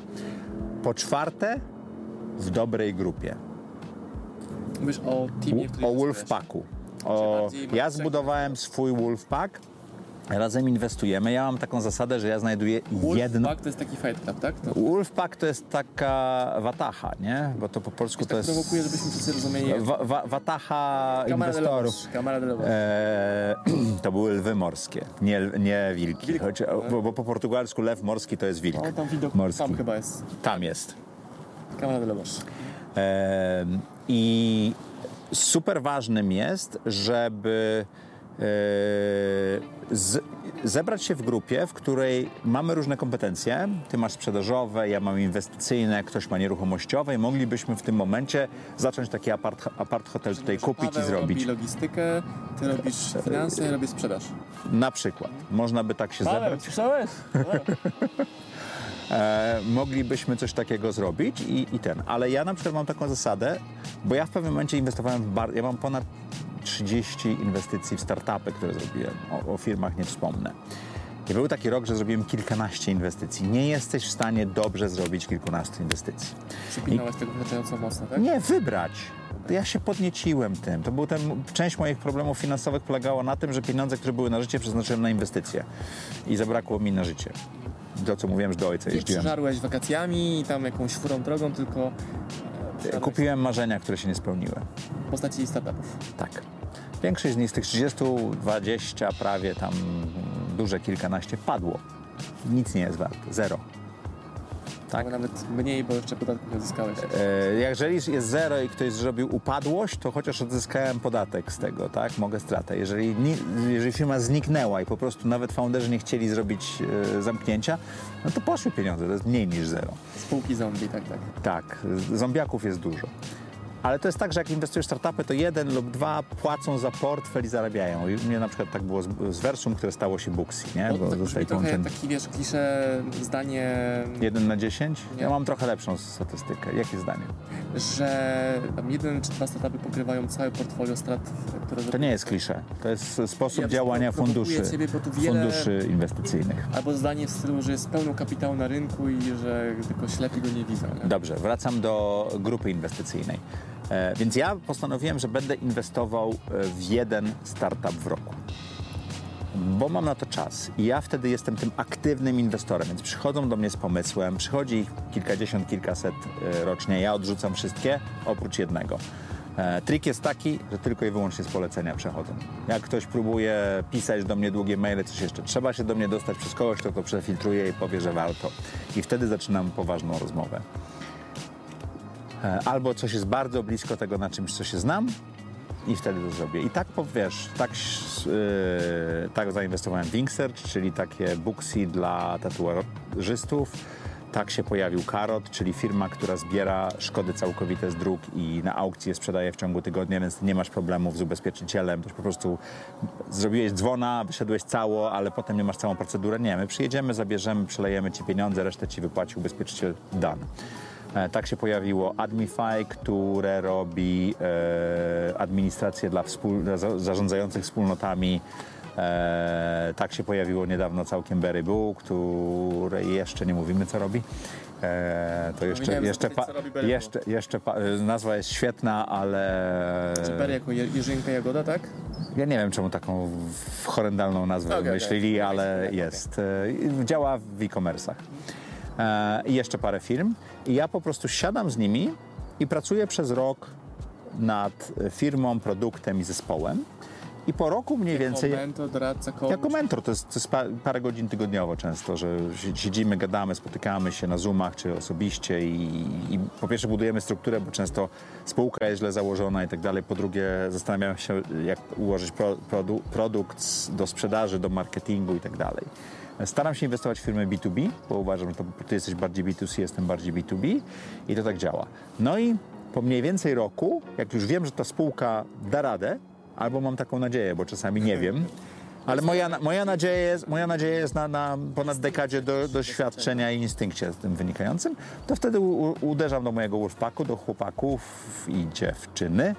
po czwarte w dobrej grupie. Mówisz o teamie, w którym O. Wolfpacku. O, ja zbudowałem swój Wolfpack, razem inwestujemy. Ja mam taką zasadę, że ja znajduję jedno... Wolfpack to jest taki fight club, tak? To Wolfpack to jest taka watacha, nie? Bo to po polsku to tak jest... prowokuję, żebyśmy wszyscy rozumieli. Wa, wa, watacha Kamara inwestorów. Lobos. Kamara de Lobos. E, to były lwy morskie, nie, nie wilki. Wilk. Choć, bo, bo po portugalsku lew morski to jest wilk. O, tam widok morski. tam chyba jest. Tam jest. Kamara de Lobos. E, I super ważnym jest, żeby z, zebrać się w grupie, w której mamy różne kompetencje. Ty masz sprzedażowe, ja mam inwestycyjne, ktoś ma nieruchomościowe i moglibyśmy w tym momencie zacząć taki apart, apart hotel tutaj kupić Paweł i zrobić. robi logistykę, ty robisz finanse, ja robię sprzedaż. Na przykład. Można by tak się zebrać. słyszałeś? E, moglibyśmy coś takiego zrobić i, i ten. Ale ja na przykład mam taką zasadę, bo ja w pewnym momencie inwestowałem w bar... Ja mam ponad 30 inwestycji w startupy, które zrobiłem. O, o firmach nie wspomnę. I był taki rok, że zrobiłem kilkanaście inwestycji. Nie jesteś w stanie dobrze zrobić kilkunastu inwestycji. Przypilnować tego wystarczająco mocno, tak? Nie, wybrać. Ja się podnieciłem tym. To był ten, część moich problemów finansowych polegała na tym, że pieniądze, które były na życie, przeznaczyłem na inwestycje. I zabrakło mi na życie. To, co mówiłem, że do ojca Nie jeździłem. przeżarłeś wakacjami i tam jakąś furą drogą, tylko e, przeżarłeś Kupiłem marzenia, które się nie spełniły. w postaci startupów. Tak. Większość z nich z tych 30, 20, prawie tam duże kilkanaście padło. Nic nie jest warte. Zero. Tak? Albo nawet mniej, bo jeszcze podatków nie odzyskałeś. E, Jeżeli jest zero i ktoś zrobił upadłość, to chociaż odzyskałem podatek z tego, tak? Mogę stratę. Jeżeli, jeżeli firma zniknęła i po prostu nawet founderzy nie chcieli zrobić e, zamknięcia, no to poszły pieniądze, to jest mniej niż zero. Spółki zombie, tak, tak. Tak, zombiaków jest dużo. Ale to jest tak, że jak inwestujesz w startupy, to jeden lub dwa płacą za portfel i zarabiają. I mnie na przykład tak było z, z Versum, które stało się Booksy, nie? Bo tak trochę taki, wiesz, klisze zdanie, Jeden na dziesięć? Ja mam trochę lepszą statystykę. Jakie zdanie? że tam jeden czy dwa startupy pokrywają całe portfolio strat, które... To nie jest klisze. To jest sposób Ja działania funduszy, ciebie, wiele- funduszy inwestycyjnych. Albo zdanie w stylu, że jest pełno kapitału na rynku i że tylko ślepi go nie widzą. Nie? Dobrze, wracam do grupy inwestycyjnej. E, więc ja postanowiłem, że będę inwestował e, w jeden startup w roku. Bo mam na to czas i ja wtedy jestem tym aktywnym inwestorem, więc przychodzą do mnie z pomysłem, przychodzi ich kilkadziesiąt, kilkaset e, rocznie, ja odrzucam wszystkie, oprócz jednego. Trik jest taki, że tylko i wyłącznie z polecenia przechodzą. Jak ktoś próbuje pisać do mnie długie maile, coś jeszcze, trzeba się do mnie dostać przez kogoś, kto to przefiltruje i powie, że warto. I wtedy zaczynam poważną rozmowę. E, Albo coś jest bardzo blisko tego, na czymś, co się znam i wtedy to zrobię. I tak, wiesz, tak, yy, tak zainwestowałem w Inksearch, czyli takie booksy dla tatuażystów. Tak się pojawił Karot, czyli firma, która zbiera szkody całkowite z dróg i na aukcji je sprzedaje w ciągu tygodnia, więc nie masz problemów z ubezpieczycielem. To po prostu zrobiłeś dzwona, wyszedłeś cało, ale potem nie masz całą procedurę. Nie, my przyjedziemy, zabierzemy, przelejemy ci pieniądze, resztę ci wypłaci ubezpieczyciel done. E, Tak się pojawiło Admify, które robi e, administrację dla, za- zarządzających wspólnotami. E, tak się pojawiło niedawno całkiem Berry Boo, które jeszcze nie mówimy co robi. E, to jeszcze, Powinienem jeszcze, zapytać, pa, jeszcze, jeszcze pa, nazwa jest świetna, ale Czy Berry jako Je- Jerzynka Jagoda, tak? ja nie wiem czemu taką horrendalną nazwę Okej, wymyślili, okej. ale Okej. jest. E, Działa w e-commerce'ach. E, I jeszcze parę firm. I ja po prostu siadam z nimi i pracuję przez rok nad firmą, produktem i zespołem. I po roku mniej więcej. Jako mentor, doradca, coach. Jako mentor, to jest, to jest pa- parę godzin tygodniowo często, że si- siedzimy, gadamy, spotykamy się na Zoomach czy osobiście i, i po pierwsze budujemy strukturę, bo często spółka jest źle założona i tak dalej. Po drugie zastanawiamy się, jak ułożyć pro, produ, produkt do sprzedaży, do marketingu i tak dalej. Staram się inwestować w firmy B2B, bo uważam, że to, ty jesteś bardziej B2C, jestem bardziej B2B i to tak działa. No i po mniej więcej roku, jak już wiem, że ta spółka da radę, albo mam taką nadzieję, bo czasami nie wiem, ale moja, moja nadzieja jest, moja nadzieja jest na, na ponad dekadzie do, doświadczenia i instynkcie z tym wynikającym, to wtedy u, uderzam do mojego wolfpacku, do chłopaków i dziewczyny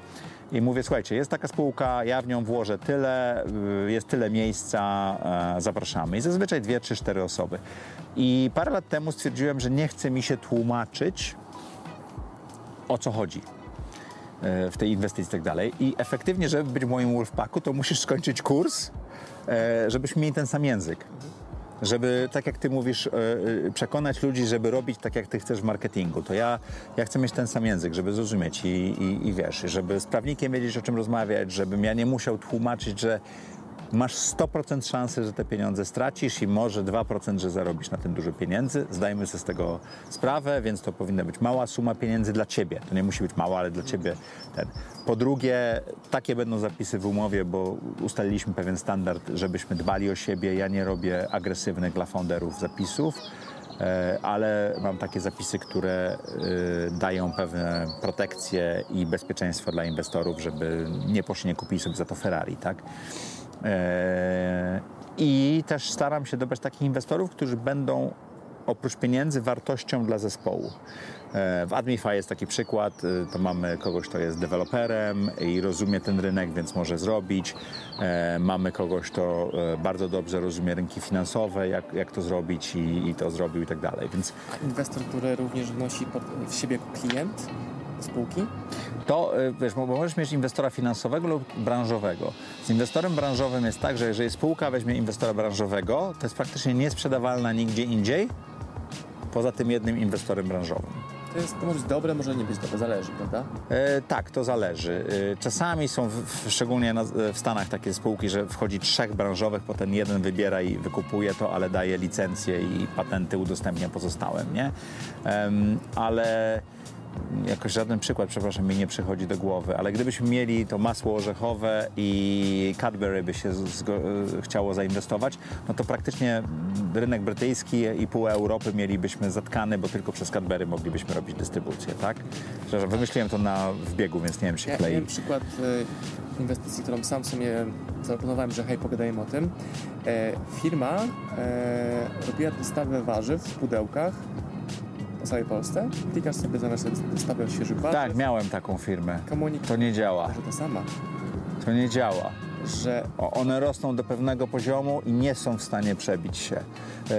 i mówię, słuchajcie, jest taka spółka, ja w nią włożę tyle, y, jest tyle miejsca, e, zapraszamy. I zazwyczaj dwie, trzy, cztery osoby. I parę lat temu stwierdziłem, że nie chce mi się tłumaczyć, o co chodzi e, w tej inwestycji i tak dalej. I efektywnie, żeby być moim Wolfpacku, to musisz skończyć kurs, e, żebyśmy mieli ten sam język. Żeby, tak jak ty mówisz, e, e, przekonać ludzi, żeby robić tak, jak ty chcesz w marketingu. To ja, ja chcę mieć ten sam język, żeby zrozumieć i, i, i wiesz, żeby z prawnikiem wiedzieć, o czym rozmawiać, żebym ja nie musiał tłumaczyć, że masz 100% szansy, że te pieniądze stracisz i może 2%, że zarobisz na tym dużo pieniędzy. Zdajmy sobie z tego sprawę, więc to powinna być mała suma pieniędzy dla ciebie. To nie musi być mała, ale dla ciebie ten. Po drugie, takie będą zapisy w umowie, bo ustaliliśmy pewien standard, żebyśmy dbali o siebie. Ja nie robię agresywnych dla founderów zapisów. e, Ale mam takie zapisy, które e, dają pewne protekcje i bezpieczeństwo dla inwestorów, żeby nie poszli, nie kupili sobie za to Ferrari, tak? E, I też staram się dobrać takich inwestorów, którzy będą oprócz pieniędzy wartością dla zespołu. E, W Admify jest taki przykład, e, to mamy kogoś, kto jest deweloperem i rozumie ten rynek, więc może zrobić. E, Mamy kogoś, kto e, bardzo dobrze rozumie rynki finansowe, jak, jak to zrobić i, i to zrobił i tak dalej. Więc A inwestor, który również wnosi pod, w siebie klient spółki. to, y, wiesz, bo możesz mieć inwestora finansowego lub branżowego. Z inwestorem branżowym jest tak, że jeżeli spółka weźmie inwestora branżowego, to jest praktycznie niesprzedawalna nigdzie indziej, poza tym jednym inwestorem branżowym. To, jest, to może być dobre, może nie być dobre, zależy, prawda? E, tak, to zależy. E, czasami są, w, w, szczególnie na, w Stanach, takie spółki, że wchodzi trzech branżowych, potem jeden wybiera i wykupuje to, ale daje licencje i patenty udostępnia pozostałym, nie? Em, ale jakoś żaden przykład, przepraszam, mi nie przychodzi do głowy, ale gdybyśmy mieli to masło orzechowe i Cadbury by się e, chciało zainwestować, no to praktycznie rynek brytyjski i pół Europy mielibyśmy zatkany, bo tylko przez Cadbury moglibyśmy robić dystrybucję, tak? Przepraszam, wymyśliłem to na w biegu, więc nie wiem, się Ja klei. miałem przykład e, inwestycji, którą sam sobie zaproponowałem, że hej, pogadajmy o tym. E, firma e, robiła dostawę warzyw w pudełkach po całej Polsce. Klikasz sobie zamiast dostawę świeżych warzyw. Tak, miałem taką firmę. Komunikat, To nie działa. że to sama. To nie działa. Że one rosną do pewnego poziomu i nie są w stanie przebić się. Eee,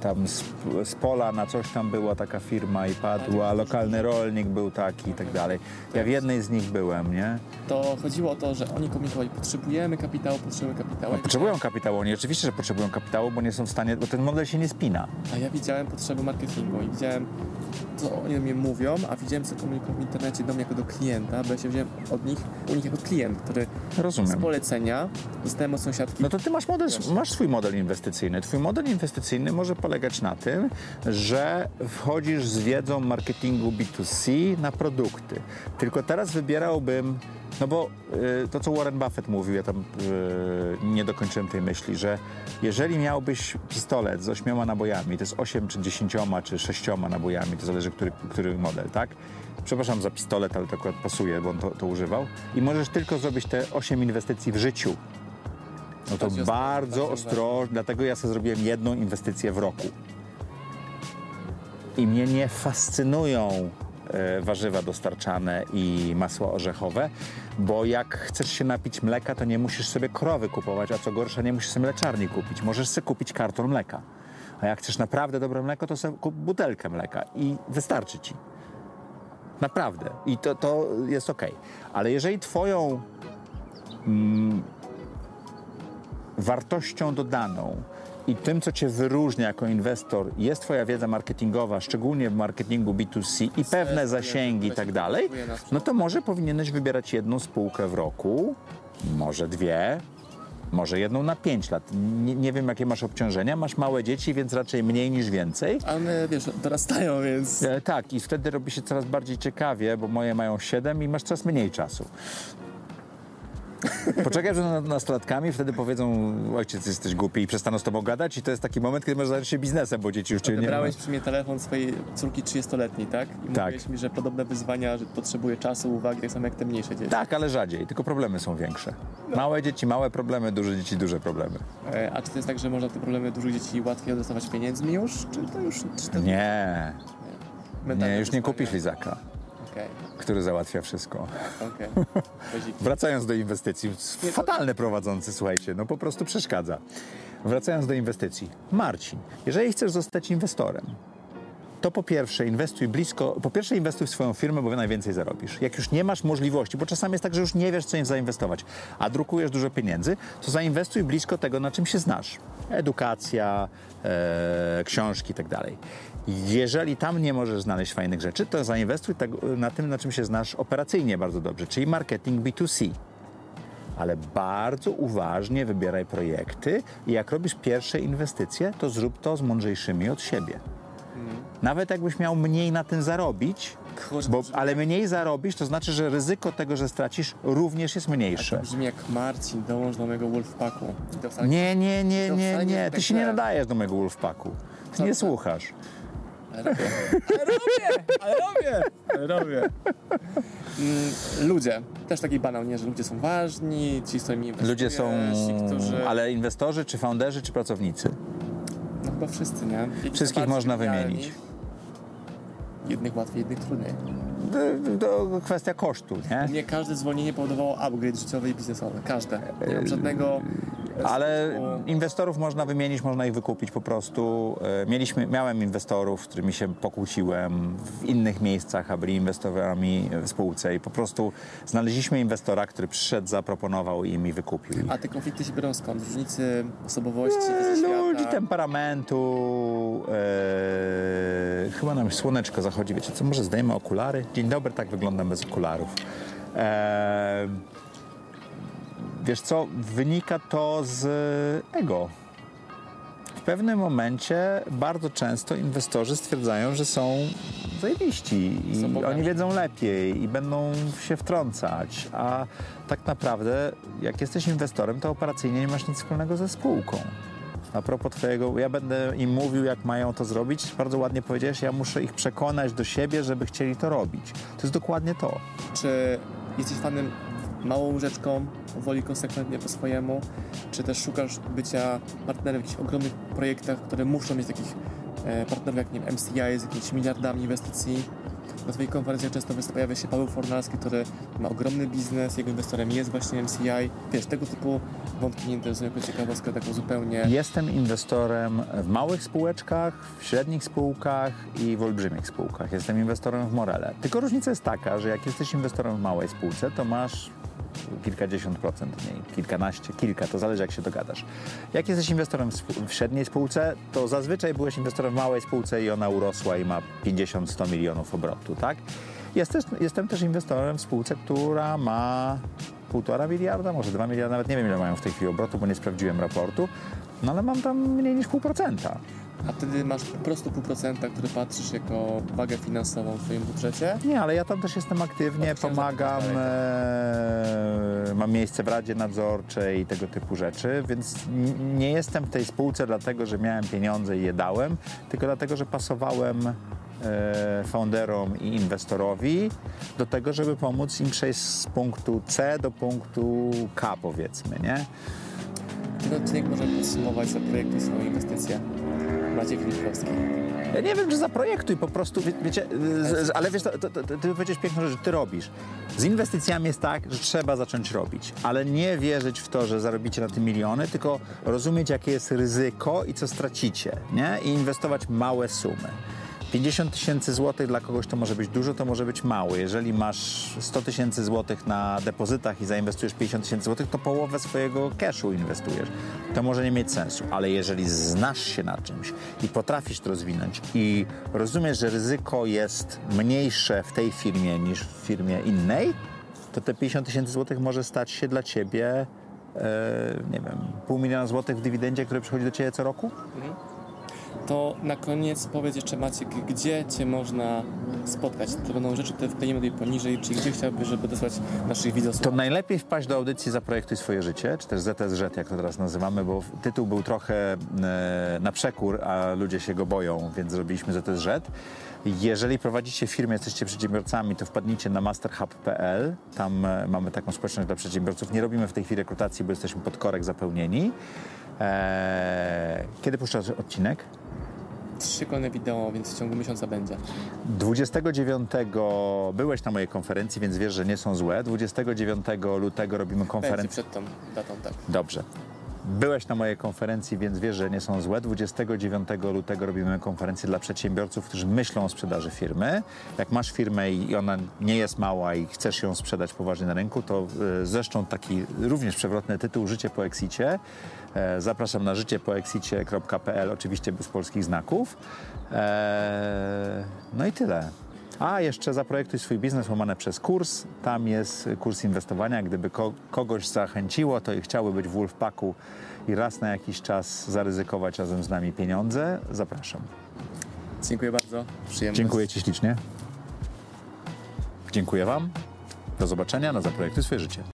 tam z, z pola na coś tam była taka firma i padła, lokalny rolnik był taki i tak dalej. Ja w jednej z nich byłem, nie? to chodziło o to, że oni komunikowali, potrzebujemy kapitału, potrzebujemy kapitału. No, potrzebują kapitału, oni oczywiście, że potrzebują kapitału, bo nie są w stanie, bo ten model się nie spina. A ja widziałem potrzeby marketingu i widziałem, co oni do mnie mówią, a widziałem, co komunikują w internecie do mnie jako do klienta, bo ja się wziąłem od nich, u nich jako klient, który z Rozumiem. polecenia dostałem od sąsiadki. No to ty masz model, masz swój model inwestycyjny. Twój model inwestycyjny może polegać na tym, że wchodzisz z wiedzą marketingu B2C na produkty. Tylko teraz wybierałbym, no bo y, to co Warren Buffett mówił, ja tam y, nie dokończyłem tej myśli, że jeżeli miałbyś pistolet z ośmioma nabojami, to jest 8 czy 10 czy 6 nabojami, to zależy który, który model, tak? Przepraszam za pistolet, ale to akurat pasuje, bo on to, to używał. I możesz tylko zrobić te 8 inwestycji w życiu. No to bardzo ostrożnie, dlatego ja sobie zrobiłem jedną inwestycję w roku. I mnie nie fascynują e, warzywa dostarczane i masła orzechowe, bo jak chcesz się napić mleka, to nie musisz sobie krowy kupować, a co gorsza, nie musisz sobie mleczarni kupić. Możesz sobie kupić karton mleka. A jak chcesz naprawdę dobre mleko, to sobie kup butelkę mleka i wystarczy ci. Naprawdę. I to, to jest ok. Ale jeżeli twoją wartością dodaną i tym, co cię wyróżnia jako inwestor, jest twoja wiedza marketingowa, szczególnie w marketingu B2C i pewne zasięgi i tak dalej, no to może powinieneś wybierać jedną spółkę w roku, może dwie, może jedną na pięć lat. Nie, nie wiem, jakie masz obciążenia. Masz małe dzieci, więc raczej mniej niż więcej. Ale wiesz, dorastają, więc... E, tak, i wtedy robi się coraz bardziej ciekawie, bo moje mają 7 i masz coraz mniej czasu. Poczekaj, że nad nastolatkami wtedy powiedzą, ojciec jesteś głupi i przestaną z tobą gadać i to jest taki moment, kiedy możesz zająć się biznesem, bo dzieci już cię nie Odebrałeś przy mnie telefon swojej córki 30-letniej, tak? I Tak. mówiłeś mi, że podobne wyzwania, że potrzebuje czasu, uwagi, tak samo jak te mniejsze dzieci. Tak, ale rzadziej, tylko problemy są większe. Małe dzieci, małe problemy, duże dzieci, duże problemy. E, A czy to jest tak, że można te problemy dużych dzieci łatwiej dostawać pieniędzmi już? Czy to już... Czy to Nie, mentalne nie, już nie kupisz lizaka, Okej, który załatwia wszystko. Guzik. Wracając do inwestycji, fatalne prowadzący, słuchajcie, no po prostu przeszkadza. Wracając do inwestycji. Marcin, jeżeli chcesz zostać inwestorem, to po pierwsze inwestuj blisko, po pierwsze inwestuj w swoją firmę, bo najwięcej zarobisz. Jak już nie masz możliwości, bo czasami jest tak, że już nie wiesz, co im zainwestować, a drukujesz dużo pieniędzy, to zainwestuj blisko tego, na czym się znasz. Edukacja, e, książki i tak. Jeżeli tam nie możesz znaleźć fajnych rzeczy, to zainwestuj tego, na tym, na czym się znasz operacyjnie bardzo dobrze, czyli marketing B2C ale bardzo uważnie wybieraj projekty i jak robisz pierwsze inwestycje, to zrób to z mądrzejszymi od siebie. Nawet jakbyś miał mniej na tym zarobić, bo, ale mniej zarobisz, to znaczy, że ryzyko tego, że stracisz, również jest To mniejsze. brzmi jak Marcin, dołącz do mojego Wolfpacku. To Nie, nie, nie, To nie, nie Ty się nie nadajesz do mojego Wolfpacku. Ty nie słuchasz. Ale robię. Ale robię! Ale robię! Mm, ludzie. Też taki banał, nie? Że ludzie są ważni, ci, z którymi inwestujesz, Ludzie są... ci, którzy... Ale inwestorzy, czy founderzy, czy pracownicy? No chyba wszyscy, nie? Jedni Wszystkich można wymienić. Jednych łatwiej, jednych trudniej. To, kwestia kosztu, nie? Mnie każde zwolnienie powodowało upgrade życiowy i biznesowy. Każde. Nie mam żadnego... Ale inwestorów można wymienić, można ich wykupić po prostu. E, Mieliśmy, miałem inwestorów, z którymi się pokłóciłem w innych miejscach, a byli inwestorami w spółce i po prostu znaleźliśmy inwestora, który przyszedł, zaproponował im i wykupił. A te konflikty się biorą skąd? Różnicy osobowości, E, ze Ludzi, temperamentu. E, chyba nam słoneczko zachodzi. Wiecie co, może zdejmę okulary? Dzień dobry, tak wyglądam bez okularów. E, wiesz co, wynika to z ego. W pewnym momencie bardzo często inwestorzy stwierdzają, że są zajebiści Są i bogami. oni wiedzą lepiej i będą się wtrącać, a tak naprawdę jak jesteś inwestorem, to operacyjnie nie masz nic wspólnego ze spółką. A propos twojego, ja będę im mówił, jak mają to zrobić. Bardzo ładnie powiedziałeś, ja muszę ich przekonać do siebie, żeby chcieli to robić. To jest dokładnie to. Czy jesteś fanem małą łyżeczką, woli konsekwentnie po swojemu, czy też szukasz bycia partnerem w jakichś ogromnych projektach, które muszą mieć takich e, partnerów jak nie wiem, MCI z jakimiś miliardami inwestycji? Na Twoich konferencjach często pojawia się Paweł Fornalski, który ma ogromny biznes, jego inwestorem jest właśnie MCI. Wiesz, tego typu wątki mnie interesują jako ciekawostkę taką zupełnie. Jestem inwestorem w małych spółeczkach, w średnich spółkach i w olbrzymich spółkach. Jestem inwestorem w Morele. Tylko różnica jest taka, że jak jesteś inwestorem w małej spółce, to masz kilkadziesiąt procent mniej, kilkanaście, kilka, to zależy jak się dogadasz. Jak jesteś inwestorem w, średniej spółce, to zazwyczaj byłeś inwestorem w małej spółce i ona urosła i ma 50-100 milionów obrotu, tak? Jest też, jestem też inwestorem w spółce, która ma półtora miliarda, może dwa miliardy, nawet nie wiem ile mają w tej chwili obrotu, bo nie sprawdziłem raportu, no ale mam tam mniej niż pół procenta. A wtedy masz po prostu pół procenta, który patrzysz jako wagę finansową w Twoim budżecie. Nie, ale ja tam też jestem aktywnie, pomagam, e, mam miejsce w Radzie Nadzorczej i tego typu rzeczy, więc nie jestem w tej spółce dlatego, że miałem pieniądze i je dałem, tylko dlatego, że pasowałem e, founderom i inwestorowi do tego, żeby pomóc im przejść z punktu C do punktu K, powiedzmy, nie? Ten odcinek może podsumować za projekty swoje inwestycje. Maciej. Ja nie wiem, czy zaprojektuj po prostu, wie, wiecie, z, ale wiesz, to, to, to, ty powiedziałeś piękną rzecz, ty robisz. Z inwestycjami jest tak, że trzeba zacząć robić, ale nie wierzyć w to, że zarobicie na tym miliony, tylko rozumieć, jakie jest ryzyko i co stracicie, nie? I inwestować małe sumy. 50 tysięcy złotych dla kogoś to może być dużo, to może być mało. Jeżeli masz 100 tysięcy złotych na depozytach i zainwestujesz 50 tysięcy złotych, to połowę swojego cashu inwestujesz. To może nie mieć sensu, ale jeżeli znasz się na czymś i potrafisz to rozwinąć i rozumiesz, że ryzyko jest mniejsze w tej firmie niż w firmie innej, to te 50 tysięcy złotych może stać się dla ciebie, e, nie wiem, pół miliona złotych w dywidendzie, który przychodzi do ciebie co roku? To na koniec powiedz jeszcze Maciek, gdzie Cię można spotkać? To będą rzeczy, które wklejemy tutaj poniżej, czyli gdzie chciałbyś, żeby dosłać naszych widzów? To najlepiej wpaść do audycji Zaprojektuj swoje życie, czy też ZSZ, jak to teraz nazywamy, bo tytuł był trochę e, na przekór, a ludzie się go boją, więc zrobiliśmy ZSZ. Jeżeli prowadzicie firmę, jesteście przedsiębiorcami, to wpadnijcie na masterhub.pl. Tam e, mamy taką społeczność dla przedsiębiorców. Nie robimy w tej chwili rekrutacji, bo jesteśmy pod korek zapełnieni. E, kiedy puszczasz odcinek? Trzy kolejne wideo, więc w ciągu miesiąca będzie. 29 byłeś na mojej konferencji, więc wiesz, że nie są złe. 29 lutego robimy Będzie konferencję. przed tą datą, tak. Dobrze. Byłeś na mojej konferencji, więc wiesz, że nie są złe. 29 lutego robimy konferencję dla przedsiębiorców, którzy myślą o sprzedaży firmy. Jak masz firmę i ona nie jest mała i chcesz ją sprzedać poważnie na rynku, to y, zresztą taki również przewrotny tytuł Życie po exicie. E, Zapraszam na życiepoexicie.pl, oczywiście bez polskich znaków. E, No i tyle. A jeszcze zaprojektuj swój biznes łamane przez kurs. Tam jest kurs inwestowania. Gdyby ko- kogoś zachęciło, to i chciałby być w Wolfpacku i raz na jakiś czas zaryzykować razem z nami pieniądze, zapraszam. Dziękuję bardzo. Przyjemność. Dziękuję Ci ślicznie. Dziękuję Wam. Do zobaczenia na Zaprojektuj swoje życie.